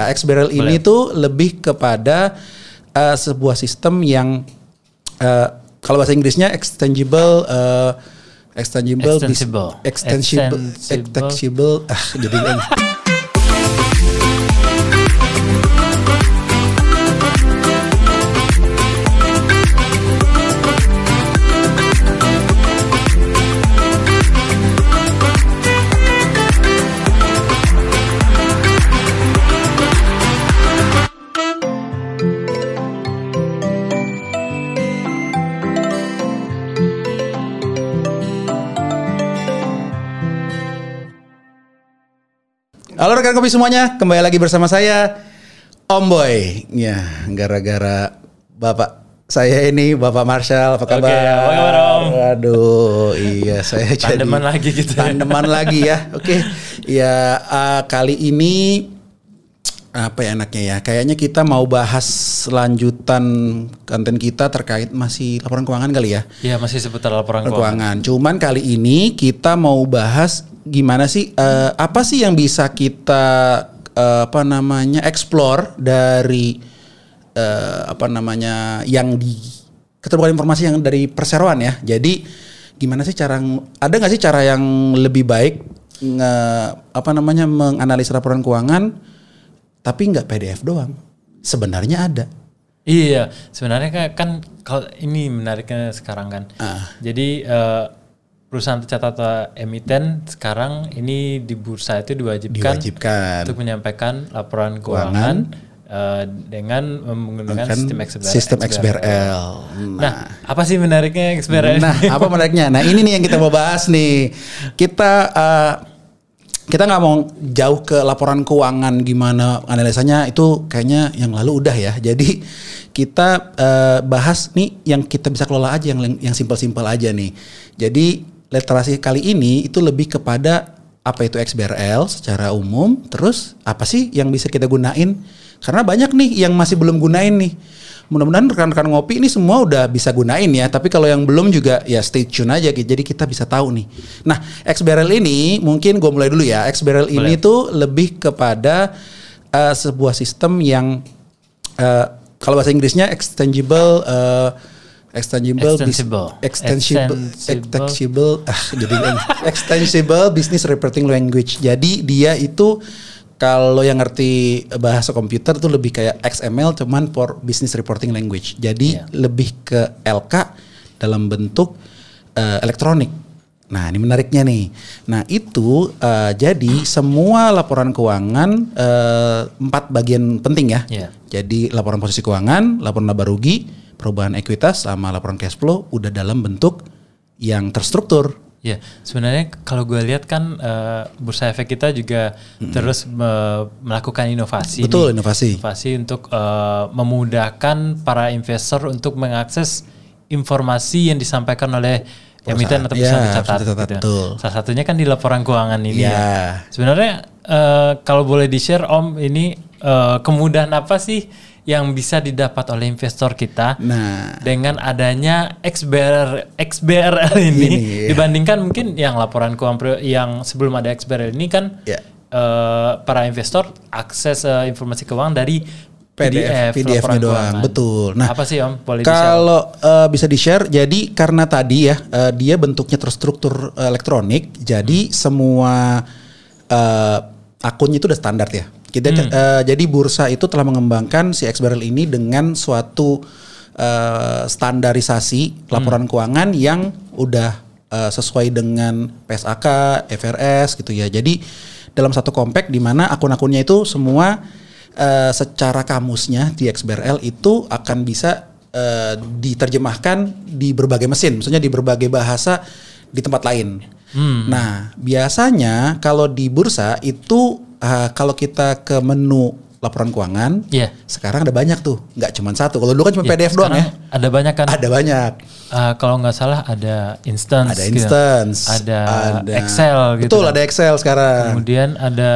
ya, XBRL ini tuh lebih kepada uh, sebuah sistem yang uh, kalau bahasa Inggrisnya extensible uh, extensible bis- Extensible. extensible Extensible. extensible ah jadi Halo rekan kopi semuanya, kembali lagi bersama saya Om Boy. Ya, gara-gara Bapak saya ini Bapak Marshall, apa kabar? Oke, apa kabar, Om? Aduh, iya saya jadi Tandeman lagi gitu ya. Tandeman lagi ya. Oke. Ya, eh, kali ini apa ya enaknya ya? Kayaknya kita mau bahas lanjutan konten kita terkait masih laporan keuangan kali ya Iya masih seputar laporan keuangan. keuangan. Cuman kali ini kita mau bahas gimana sih eh, apa sih yang bisa kita eh, apa namanya explore dari eh, apa namanya yang di keterbukaan informasi yang dari perseroan ya. Jadi gimana sih cara ada nggak sih cara yang lebih baik nge, apa namanya menganalisa laporan keuangan tapi nggak PDF doang. Sebenarnya ada. Iya, sebenarnya kan, kan kalau ini menariknya sekarang kan. Ah. Jadi eh, perusahaan tercatat atau emiten sekarang ini di bursa itu diwajibkan, Diwajibkan. untuk menyampaikan laporan keuangan, eh, dengan menggunakan Kan sistem XBRL. sistem XBRL. Nah, apa sih menariknya XBRL? Nah, apa menariknya? Nah, ini nih yang kita mau bahas nih. Kita eh, kita nggak mau jauh ke laporan keuangan gimana analisanya itu kayaknya yang lalu udah ya. Jadi kita eh, bahas nih yang kita bisa kelola aja yang yang simpel-simpel aja nih. Jadi literasi kali ini itu lebih kepada apa itu XBRL secara umum, terus apa sih yang bisa kita gunain? Karena banyak nih yang masih belum gunain nih. Mudah-mudahan rekan-rekan ngopi ini semua udah bisa gunain ya. Tapi kalau yang belum juga ya stay tune aja gitu. Jadi kita bisa tahu nih. Nah, XBRL ini mungkin gue mulai dulu ya. XBRL ini tuh lebih kepada eh, sebuah sistem yang eh, kalau bahasa Inggrisnya extensible extensible bis- Extensible. extensible Extensible. extensible ah jadi extensible business reporting language. Jadi dia itu kalau yang ngerti bahasa komputer tuh lebih kayak XML cuman for business reporting language. Jadi Iya. lebih ke LK dalam bentuk eh, elektronik. Nah, ini menariknya nih. Nah, itu eh, jadi semua laporan keuangan eh, empat bagian penting ya. Iya. Jadi laporan posisi keuangan, laporan laba rugi, perubahan ekuitas sama laporan cash flow udah dalam bentuk yang terstruktur. Ya, sebenarnya kalau gue lihat kan eh, bursa efek kita juga terus me- melakukan inovasi. Betul, nih. inovasi. Inovasi untuk eh, memudahkan para investor untuk mengakses informasi yang disampaikan oleh emiten atau Perusahaan. perusahaan Ya, tercatat. tercatat, gitu. betul. Salah satunya kan di laporan keuangan ini. Ya. ya. Sebenarnya eh, kalau boleh di share Om ini eh, kemudahan apa sih yang bisa didapat oleh investor kita? Nah, dengan adanya XBR XBRL ini, Ini, ya. dibandingkan mungkin yang laporan keuangan yang sebelum ada XBRL ini kan Ya. eh, para investor akses eh, informasi keuangan dari PDF, PDF, laporan doang. keuangan. Betul. Nah, apa sih Om? Boleh? Kalau eh, bisa di-share, jadi karena tadi ya eh, dia bentuknya terstruktur eh, elektronik, jadi semua eh, akunnya itu udah standar ya. Kita eh, jadi bursa itu telah mengembangkan si XBRL ini dengan suatu eh, standarisasi laporan keuangan yang udah eh, sesuai dengan PSAK, FRS gitu ya. Jadi dalam satu compact di mana akun-akunnya itu semua eh, secara kamusnya di XBRL itu akan bisa eh, diterjemahkan di berbagai mesin, maksudnya di berbagai bahasa di tempat lain. Nah, biasanya kalau di bursa itu eh, kalau kita ke menu laporan keuangan, Iya. sekarang ada banyak tuh, nggak cuma satu. Kalau dulu kan cuma Ya, PDF doang ya. Ada banyak kan? Ada banyak. Eh, kalau nggak salah ada instance, Ada gitu. instance, ada, Excel gitu. Betul, ada Excel sekarang. Kemudian ada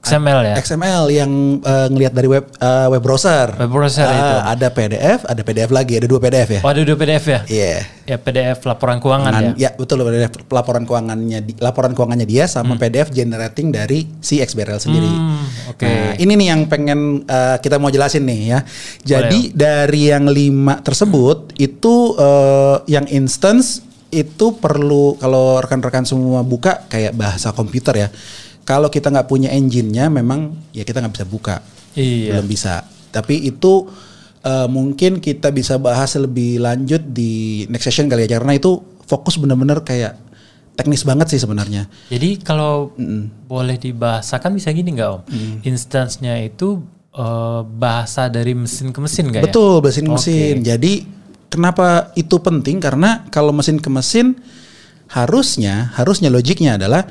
XML ya. XML yang eh, ngelihat dari web eh, web browser. Web browser Ah, itu. Ada PDF, ada PDF lagi, ada dua PDF ya. Oh ada dua PDF ya? Iya. Ya PDF laporan keuangan ya. Ya betul PDF laporan keuangannya laporan keuangannya dia sama PDF generating dari si XBRL sendiri. Hmm, Oke. Nah, ini nih yang pengen uh, kita mau jelasin nih ya. Jadi dari yang lima tersebut itu uh, yang instance itu perlu kalau rekan-rekan semua buka kayak bahasa komputer ya. Kalau kita nggak punya engine-nya memang ya kita nggak bisa buka. Iya. Belum bisa. Tapi itu uh, mungkin kita bisa bahas lebih lanjut di next session kali ya karena itu fokus bener-bener kayak teknis banget sih sebenarnya. Jadi kalau boleh dibahasakan bisa gini nggak om? Instansinya itu eh, bahasa dari mesin ke mesin nggak ya? Betul, mesin ke mesin. Jadi kenapa itu penting? Karena kalau mesin ke mesin harusnya harusnya logiknya adalah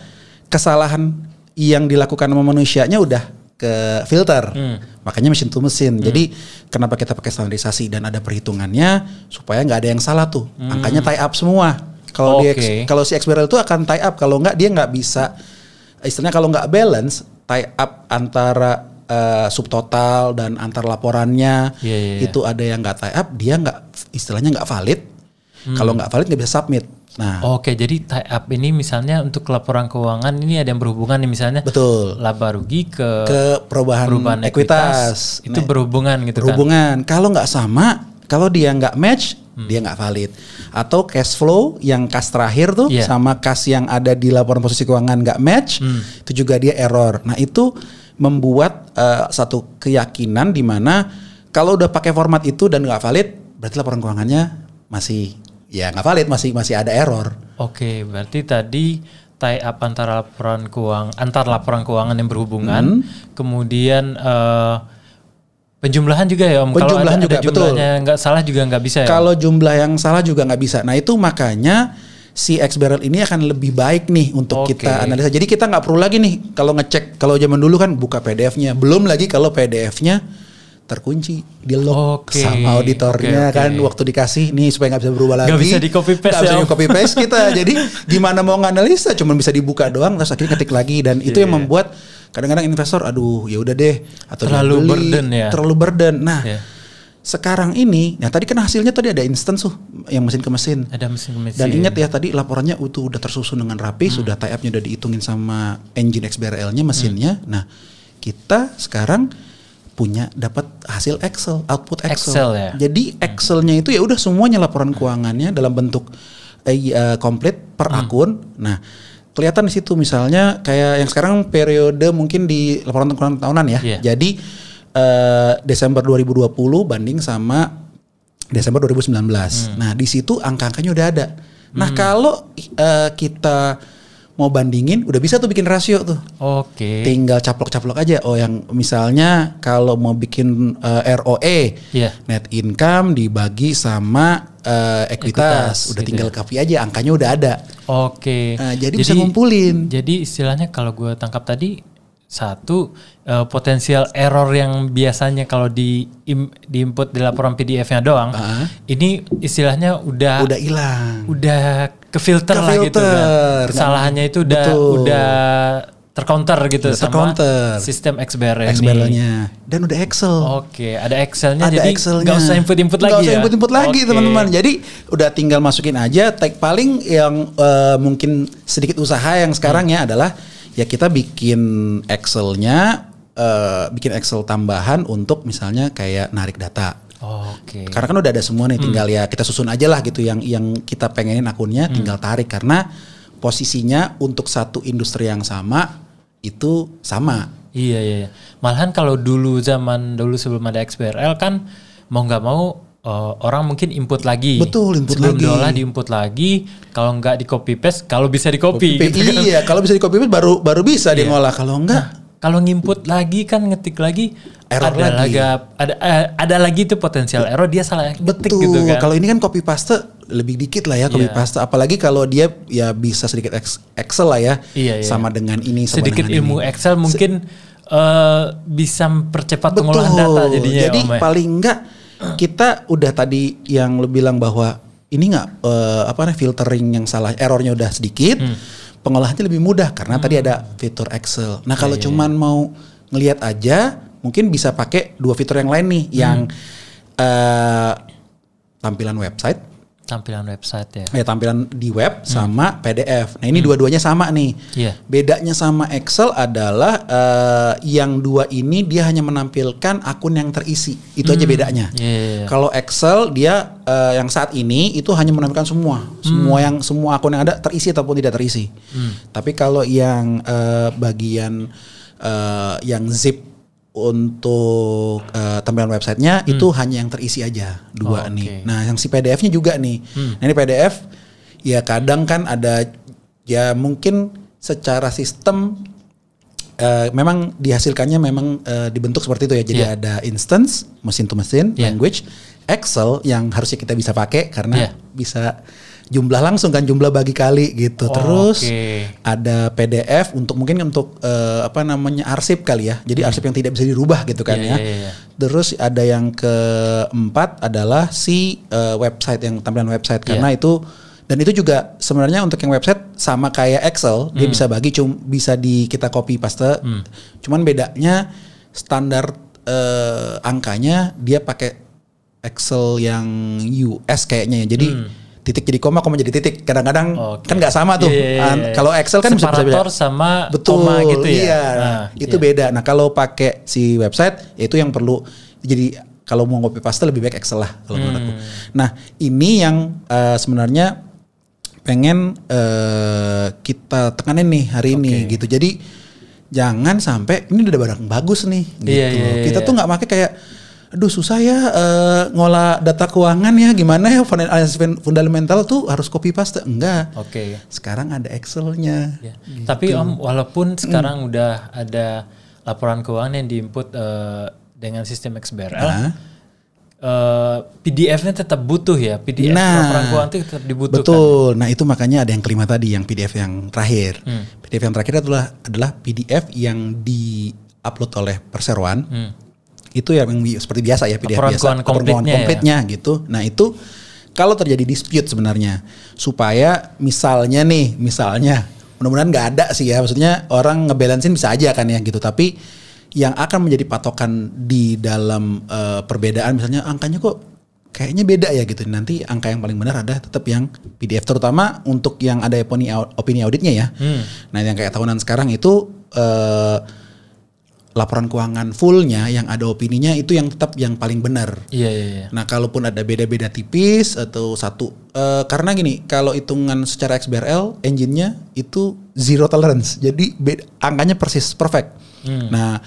kesalahan yang dilakukan sama manusianya udah ke filter. Makanya mesin to mesin. Jadi kenapa kita pakai standarisasi dan ada perhitungannya supaya nggak ada yang salah tuh. Angkanya tie up semua. Kalau di Oke. kalau si XBRL itu akan tie up. Kalau nggak dia nggak bisa istilahnya kalau nggak balance tie up antara eh, subtotal dan antar laporannya Iya, iya, iya. itu ada yang nggak tie up dia nggak istilahnya nggak valid kalau nggak valid nggak bisa submit nah. Oke, jadi tie up ini misalnya untuk laporan keuangan ini ada yang berhubungan nih misalnya betul. laba rugi ke, ke perubahan, perubahan ekuitas, itu Nah, berhubungan gitu kan? berhubungan. Kalau nggak sama kalau dia nggak match dia nggak valid. Atau cash flow yang kas terakhir tuh Iya. sama kas yang ada di laporan posisi keuangan nggak match itu juga dia error. Nah itu membuat eh, satu keyakinan di mana kalau udah pakai format itu dan nggak valid berarti laporan keuangannya masih ya nggak valid masih masih ada error Oke, berarti tadi tie up antara laporan keuangan antar laporan keuangan yang berhubungan, kemudian eh, penjumlahan juga ya om. Kalau Penjumlahan ada, juga, ada jumlahnya nggak salah juga nggak bisa ya. Kalau jumlah yang salah juga nggak bisa. Nah itu makanya si XBRL ini akan lebih baik nih untuk Oke. kita analisa. Jadi kita nggak perlu lagi nih kalau ngecek kalau zaman dulu kan buka PDF-nya. Belum lagi kalau PDF-nya terkunci di lock Oke. sama auditornya Oke, oke. kan waktu dikasih nih supaya nggak bisa berubah lagi. Nggak bisa di copy paste Nggak bisa ya, di copy paste kita. Jadi gimana mau nganalisa cuma bisa dibuka doang terus akhirnya ketik lagi dan itu yang Iya. membuat kadang-kadang investor aduh ya udah deh atau Terlalu beli, burden ya. Terlalu burden. Nah, Iya. sekarang ini, nah tadi kan hasilnya tadi ada instance tuh yang mesin ke mesin. Ada mesin ke mesin. Dan ingat ya tadi laporannya itu udah tersusun dengan rapi, Hmm. sudah tie up-nya udah dihitungin sama engine XBRL-nya mesinnya. Hmm. Nah, kita sekarang punya dapat hasil Excel, output Excel. Excel ya? Jadi Excel-nya itu ya udah semuanya laporan keuangannya dalam bentuk eh, komplit per Hmm. akun. Nah, kelihatan di situ misalnya kayak yang sekarang periode mungkin di laporan keuangan tahunan ya. Iya. Jadi eh, Desember 2020 banding sama Desember 2019. Nah, di situ angka-angkanya udah ada. Nah, kalau eh, kita mau bandingin udah bisa tuh bikin rasio tuh. Oke. Tinggal caplok-caplok aja. Oh, yang misalnya kalau mau bikin eh, ROE, Iya. net income dibagi sama eh, Ekuitas, ekuitas, udah gitu tinggal ya. copy aja, angkanya udah ada. Oke. Nah, jadi bisa ngumpulin. Jadi istilahnya kalau gue tangkap tadi satu eh, potensial error yang biasanya kalau di im- di input di laporan PDF-nya doang, Ah. ini istilahnya udah Udah hilang. udah ke filter lah gitu kan. Kesalahannya itu udah Betul. udah tercounter gitu Udah sama tercounter. sistem XBRL ini. XBRL-nya dan udah Excel. Oke, ada Excelnya ada jadi Excelnya. nggak usah input-input lagi Nggak usah ya. input-input lagi teman-teman. Jadi udah tinggal masukin aja. Tag paling yang eh, mungkin sedikit usaha yang sekarang ya adalah ya kita bikin Excelnya, eh, bikin Excel tambahan untuk misalnya kayak narik data. Oke. Karena kan udah ada semua nih, tinggal ya kita susun aja lah gitu yang yang kita pengenin akunnya, tinggal tarik karena posisinya untuk satu industri yang sama itu sama. Iya iya. iya. Malahan kalau dulu zaman dulu sebelum ada XBRL kan mau nggak mau eh, orang mungkin input lagi. Betul, input sebelum lagi. diolah diinput lagi. Kalau nggak di copy paste, kalau bisa di copy. Copy- gitu kan. Iya, kalau bisa di copy paste baru baru bisa dia Iya. ngolah. Kalau enggak Kalau nginput lagi kan ngetik lagi Error ada lagi. ada eh, ada lagi tuh potensial error dia salah ngetik Betul. gitu kan. Kalau ini kan copy paste lebih dikit lah ya copy Iya. paste. Apalagi kalau dia ya bisa sedikit ex- Excel lah ya. Iya, iya. Sama dengan ini sama sedikit dengan ilmu ini. Excel mungkin eh, bisa mempercepat Betul. pengolahan data jadinya. Jadi ya, Om, ya. paling enggak kita udah tadi yang lo bilang bahwa ini nggak eh, apa nih filtering yang salah errornya udah sedikit. Hmm. Pengolahannya lebih mudah karena tadi ada fitur Excel. Nah kalau Iya, iya, cuman mau ngelihat aja, mungkin bisa pakai dua fitur yang lain nih, yang eh, tampilan website, Tampilan website ya. ya tampilan di web sama PDF. Nah ini dua-duanya sama nih. Iya. Bedanya sama Excel adalah eh, yang dua ini dia hanya menampilkan akun yang terisi. Itu aja bedanya. Iya, iya, iya. Kalau Excel dia eh, yang saat ini itu hanya menampilkan semua, semua yang semua akun yang ada terisi ataupun tidak terisi. Tapi kalau yang eh, bagian eh, yang zip untuk eh, tampilan websitenya itu hanya yang terisi aja dua Oh, nih. oke. Nah yang si PDF-nya juga nih. Nah ini PDF ya kadang kan ada ya mungkin secara sistem eh, memang dihasilkannya memang eh, dibentuk seperti itu ya. Jadi Iya. ada instance mesin to mesin Iya. language Excel yang harusnya kita bisa pakai karena Iya. bisa jumlah langsung kan jumlah bagi kali gitu. Oh, Terus oke. ada PDF untuk mungkin untuk eh, apa namanya arsip kali ya. Jadi arsip yang tidak bisa dirubah gitu kan Iya, ya. iya, iya. Terus ada yang keempat adalah si eh, website yang tampilan website karena itu dan itu juga sebenarnya untuk yang website sama kayak Excel dia bisa bagi cum bisa di kita copy paste. Cuman bedanya standar eh, angkanya dia pakai Excel yang US kayaknya ya. Jadi titik jadi koma koma jadi titik. Kadang-kadang Oke. kan nggak sama tuh. Iya, iya, An- iya. Kalau Excel kan bisa bisa. Separator sama Betul, koma gitu ya. Iya, Nah, itu iya. beda. Nah, kalau pakai si website itu yang perlu jadi kalau mau copy paste lebih baik Excel lah kalau menurut aku. Nah, ini yang eh, sebenarnya pengen eh, kita tekanin nih hari ini Oke. gitu. Jadi jangan sampai ini udah barang bagus nih gitu. Iya, iya, iya, kita iya. tuh nggak pakai kayak aduh susah ya eh, ngolah data keuangan ya gimana ya analisis fundamental tuh harus copy paste enggak Oke. sekarang ada Excelnya Ya. Gitu. Tapi Om, walaupun Hmm. sekarang udah ada laporan keuangan yang diinput eh, dengan sistem XBRL, Nah. eh, PDF-nya tetap butuh ya. PDF Nah, laporan keuangan itu tetap dibutuhkan. Betul. Nah itu makanya ada yang kelima tadi, yang PDF yang terakhir. Hmm. PDF yang terakhir adalah adalah PDF yang di-upload oleh perseroan. Hmm. Itu yang bi- seperti biasa ya PDF biasa. keuangan komplitnya ya. gitu. Nah itu kalau terjadi dispute sebenarnya, supaya misalnya nih, misalnya mudah-mudahan nggak ada sih ya. Maksudnya orang ngebalancein bisa aja kan ya gitu. Tapi yang akan menjadi patokan di dalam eh, perbedaan misalnya angkanya kok kayaknya beda ya gitu. Nanti angka yang paling benar ada tetap yang PDF terutama untuk yang ada opini opini auditnya ya. Hmm. Nah, yang kayak tahunan sekarang itu eh, laporan keuangan fullnya yang ada opininya itu yang tetap yang paling benar. Iya, iya, iya. Nah, kalaupun ada beda-beda tipis atau satu eh, karena gini, kalau hitungan secara XBRL engine-nya itu zero tolerance. Jadi beda, angkanya persis perfect. Nah,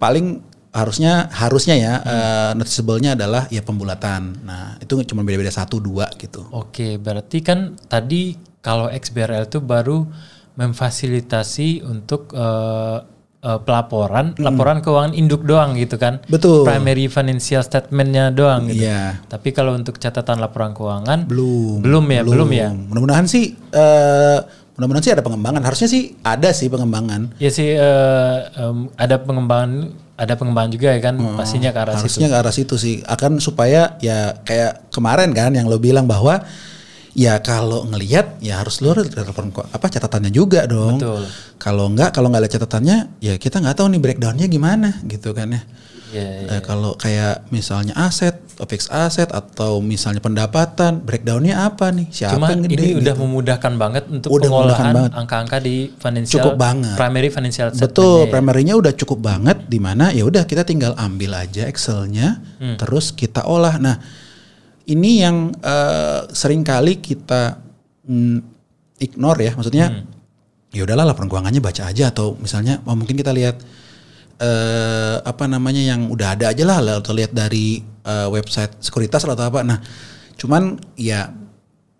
paling harusnya harusnya ya eh, noticeable-nya adalah ya pembulatan. Nah, itu cuma beda-beda satu dua gitu. Oke, berarti kan tadi kalau XBRL itu baru memfasilitasi untuk eh, eh, pelaporan, laporan keuangan induk doang gitu kan? Hmm. Betul. Primary financial statement-nya doang gitu. Iya. Tapi kalau untuk catatan laporan keuangan Belum. belum ya, belum, ya. Mudah-mudahan sih eh mudah-mudahan sih ada pengembangan. Harusnya sih ada sih pengembangan. Ya sih eh, em, ada pengembangan ada pengembangan juga ya kan pastinya ke arah situ. Harusnya ke arah situ sih. Akan supaya ya kayak kemarin kan yang lo bilang bahwa ya kalau ngelihat ya harus telepon ko- apa catatannya juga dong. Betul. Kalau enggak kalau nggak ada catatannya ya kita nggak tahu nih breakdownnya gimana gitu kan ya. Iya, iya. Eh, kalau kayak misalnya aset, fix aset atau misalnya pendapatan, breakdownnya apa nih? Siapa Cuma yang gede? ini udah gitu. memudahkan banget untuk Udah pengolahan banget. angka-angka di financial Cukup banget. primary financial. Betul, primernya udah cukup banget di mana ya udah kita tinggal ambil aja Excelnya, Hmm. terus kita olah. Nah, ini yang eh, sering kali kita mm, ignore ya, maksudnya Hmm. ya udahlah laporan keuangannya baca aja atau misalnya oh, mungkin kita lihat eh apa namanya yang udah ada aja lah atau lihat dari eh, website sekuritas atau apa. Nah, cuman ya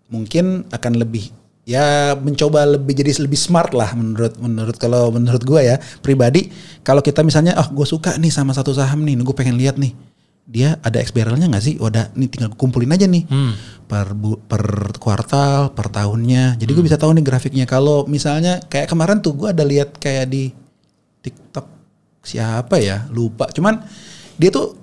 mungkin akan lebih ya mencoba lebih jadi lebih smart lah menurut menurut kalau menurut gua ya pribadi kalau kita misalnya oh gue suka nih sama satu saham nih gue pengen lihat nih dia ada XBRL-nya nggak sih? Oh, ada nih tinggal kumpulin aja nih Hmm. per bu- per kuartal, per tahunnya. Jadi gue bisa tahu nih grafiknya. Kalau misalnya kayak kemarin tuh gue ada lihat kayak di TikTok siapa ya lupa. Cuman dia tuh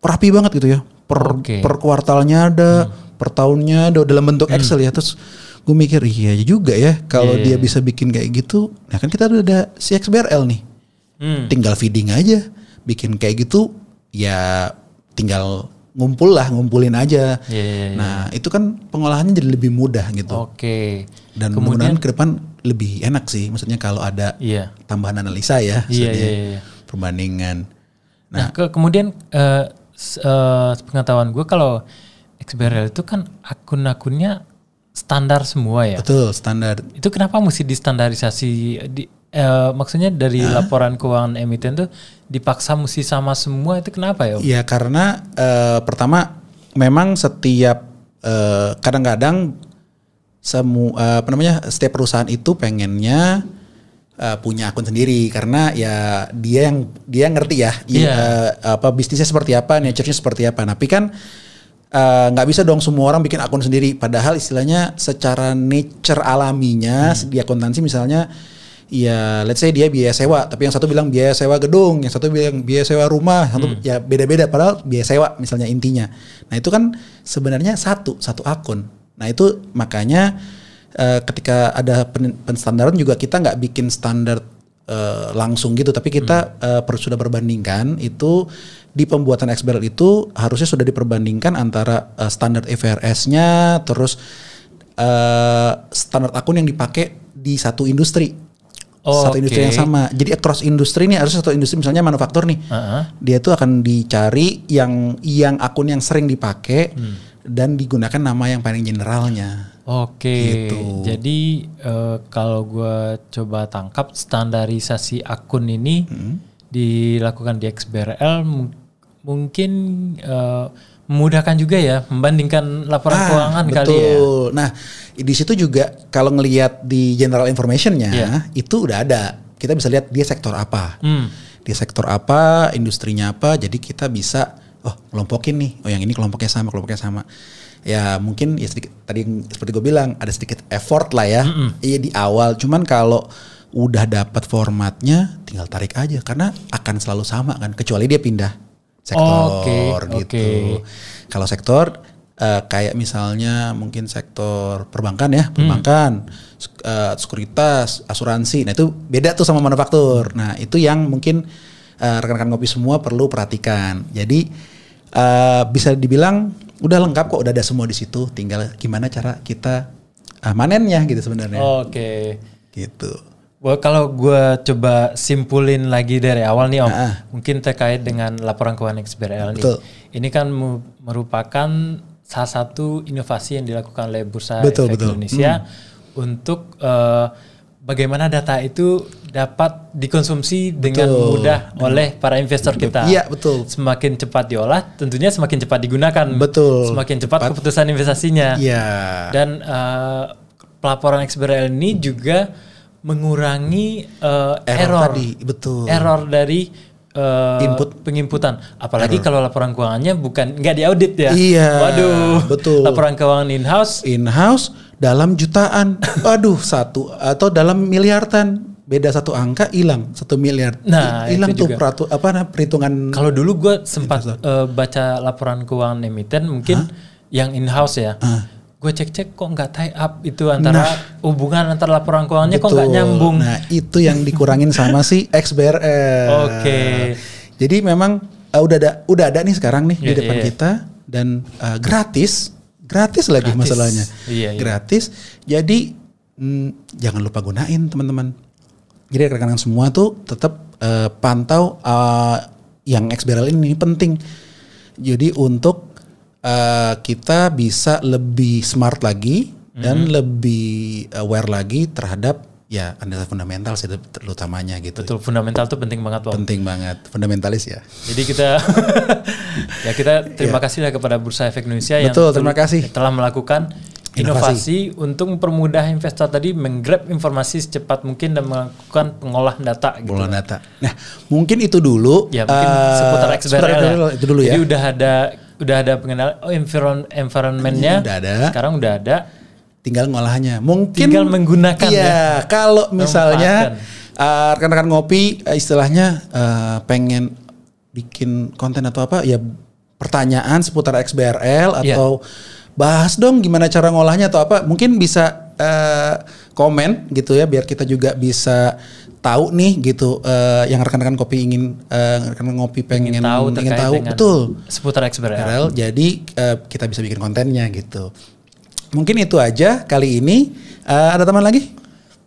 rapi banget gitu ya. Per Oke. per kuartalnya ada, per tahunnya ada dalam bentuk Excel ya. Terus gue mikir iya juga ya kalau Iya, dia bisa bikin kayak gitu nah kan kita udah ada si XBRL nih Hmm. tinggal feeding aja bikin kayak gitu ya tinggal ngumpul lah ngumpulin aja Iya, iya, iya. nah itu kan pengolahannya jadi lebih mudah gitu Oke. dan kemudian ke depan lebih enak sih maksudnya kalau ada iya. tambahan analisa ya Iya, maksudnya, iya, iya. perbandingan Nah, ke, kemudian eh, s- eh, pengetahuan gue kalau XBRL itu kan akun-akunnya standar semua ya. betul standar Itu kenapa mesti distandarisasi? Di, eh, maksudnya dari laporan keuangan emiten tuh dipaksa mesti sama semua itu kenapa ya? Om? Ya karena eh, pertama memang setiap eh, kadang-kadang semua apa namanya setiap perusahaan itu pengennya eh, punya akun sendiri karena ya dia yang dia ngerti ya i- Iya. eh, apa bisnisnya seperti apa, nature-nya seperti apa. Tapi kan eh, nggak bisa dong semua orang bikin akun sendiri. Padahal istilahnya secara nature alaminya di akuntansi misalnya ya let's say dia biaya sewa, tapi yang satu bilang biaya sewa gedung, yang satu bilang biaya sewa rumah, satu ya beda-beda padahal biaya sewa misalnya intinya. Nah, itu kan sebenarnya satu, satu akun. Nah, itu makanya eh, ketika ada pen- penstandaran juga kita nggak bikin standar eh, langsung gitu, tapi kita eh, per- sudah perbandingkan itu di pembuatan XBRL itu harusnya sudah diperbandingkan antara eh, standar IFRS-nya terus eh, standar akun yang dipakai di satu industri. Satu Oke. industri yang sama. Jadi across industri nih harus satu industri misalnya manufaktur nih. Heeh. Dia tuh akan dicari yang yang akun yang sering dipakai dan digunakan nama yang paling generalnya. Oke, Gitu. jadi eh, kalau gue coba tangkap standarisasi akun ini Hmm. dilakukan di XBRL mung- mungkin eh, memudahkan juga ya membandingkan laporan Ah, keuangan kali ya. betul. Nah, di situ juga kalau ngelihat di general informationnya Iya. itu udah ada. Kita bisa lihat dia sektor apa. Hmm. Dia sektor apa, industrinya apa. Jadi kita bisa oh kelompokin nih. Oh yang ini kelompoknya sama, kelompoknya sama. Ya mungkin ya sedikit tadi seperti gue bilang ada sedikit effort lah ya. Iya di awal. Cuman kalau udah dapat formatnya tinggal tarik aja karena akan selalu sama kan kecuali dia pindah sektor Oke, gitu. oke. Kalau sektor eh, kayak misalnya mungkin sektor perbankan ya, perbankan, sek- eh, sekuritas, asuransi. Nah, itu beda tuh sama manufaktur. Nah, itu yang mungkin eh, rekan-rekan ngopi semua perlu perhatikan. Jadi eh, bisa dibilang udah lengkap kok, udah ada semua di situ. Tinggal gimana cara kita eh, manennya gitu sebenarnya. Oke. Gitu. Kalau gue coba simpulin lagi dari awal nih om, Ah. mungkin terkait dengan laporan keuangan XBRL nih. Betul. Ini kan merupakan salah satu inovasi yang dilakukan oleh Bursa Betul, Efek betul. Hmm. Indonesia untuk eh, bagaimana data itu dapat dikonsumsi dengan Betul. mudah oleh para investor kita. Iya, betul. Semakin cepat diolah, tentunya semakin cepat digunakan. Betul. Semakin cepat keputusan investasinya. Iya. Dan eh, pelaporan XBRL ini juga mengurangi eh, Error error, tadi, betul. error dari eh, Input. pengimputan. Apalagi kalau laporan keuangannya bukan nggak diaudit ya. Iya, Waduh. betul. Laporan keuangan in house. in-house dalam jutaan. Aduh, satu atau dalam miliaran. Beda satu angka hilang satu miliar. Nah, hilang tuh juga. peratu, apa nah, perhitungan Kalau dulu gue sempat eh, baca laporan keuangan emiten mungkin yang in house ya. Gue cek-cek kok nggak tie up itu antara hubungan antara laporan keuangannya kok nggak Betul. nyambung. Nah, itu yang dikurangin sama si XBRL. Oke. Jadi memang uh, udah ada udah ada nih sekarang nih di Iya, depan iya. kita dan uh, gratis. Gratis lagi Gratis. masalahnya. Iya, iya. Gratis. Jadi mm, jangan lupa gunain teman-teman. Jadi rekan-rekan semua tuh tetap uh, pantau uh, yang XBRL ini penting. Jadi untuk uh, kita bisa lebih smart lagi dan Mhm. lebih aware lagi terhadap ya analisa fundamental sih terutamanya gitu. Betul fundamental tuh penting banget Bang. Penting banget fundamentalis ya. Jadi kita ya kita terima kasih lah kepada Bursa Efek Indonesia yang. Betul, tel- terima kasih. telah melakukan inovasi untuk mempermudah investor tadi menggrab informasi secepat mungkin dan melakukan pengolahan data gitu. Bola data. Nah, mungkin itu dulu. Ya mungkin eh, seputar XBRL ya. itu dulu ya. Jadi udah ada udah ada pengenalan oh environ environmentnya Udah ada. sekarang udah ada Tinggal ngolahannya. Mungkin Tinggal menggunakan Iya, ya. kalau misalnya eh, rekan-rekan ngopi eh, istilahnya eh, pengen bikin konten atau apa ya pertanyaan seputar XBRL Iya. atau bahas dong gimana cara ngolahnya atau apa mungkin bisa eh, komen gitu ya biar kita juga bisa tahu nih gitu eh, yang rekan-rekan kopi ingin eh, rekan ngopi pengen tahu ingin tahu betul seputar XBRL. Jadi eh, kita bisa bikin kontennya gitu. Mungkin itu aja kali ini. Eh, ada teman lagi?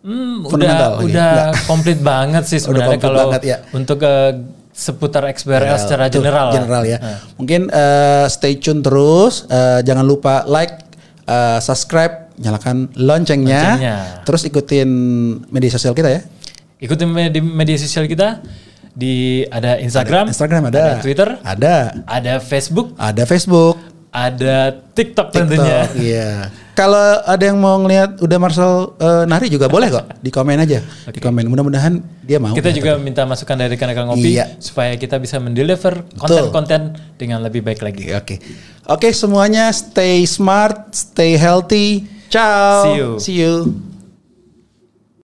Hmm, udah iya. udah komplit banget sih sebenarnya komplit kalau banget, ya. untuk eh, seputar XBRL secara Tuh, general. General ya. Mungkin eh, stay tune terus. Eh, jangan lupa like, eh, subscribe, nyalakan loncengnya. Loncengnya. Terus ikutin media sosial kita ya. Ikuti media, media sosial kita di ada Instagram, Instagram ada, Twitter, ada, ada Facebook, ada Facebook, ada TikTok, TikTok. tentunya. Iya. Kalau ada yang mau ngelihat udah Marcel eh, nari juga boleh kok. Di komen aja. Di komen. Mudah-mudahan dia mau. Kita ya. juga minta masukan dari rekan-rekan ngopi Iya. supaya kita bisa mendeliver konten-konten dengan lebih baik lagi. Oke. Oke semuanya stay smart, stay healthy. Ciao. See you. See you.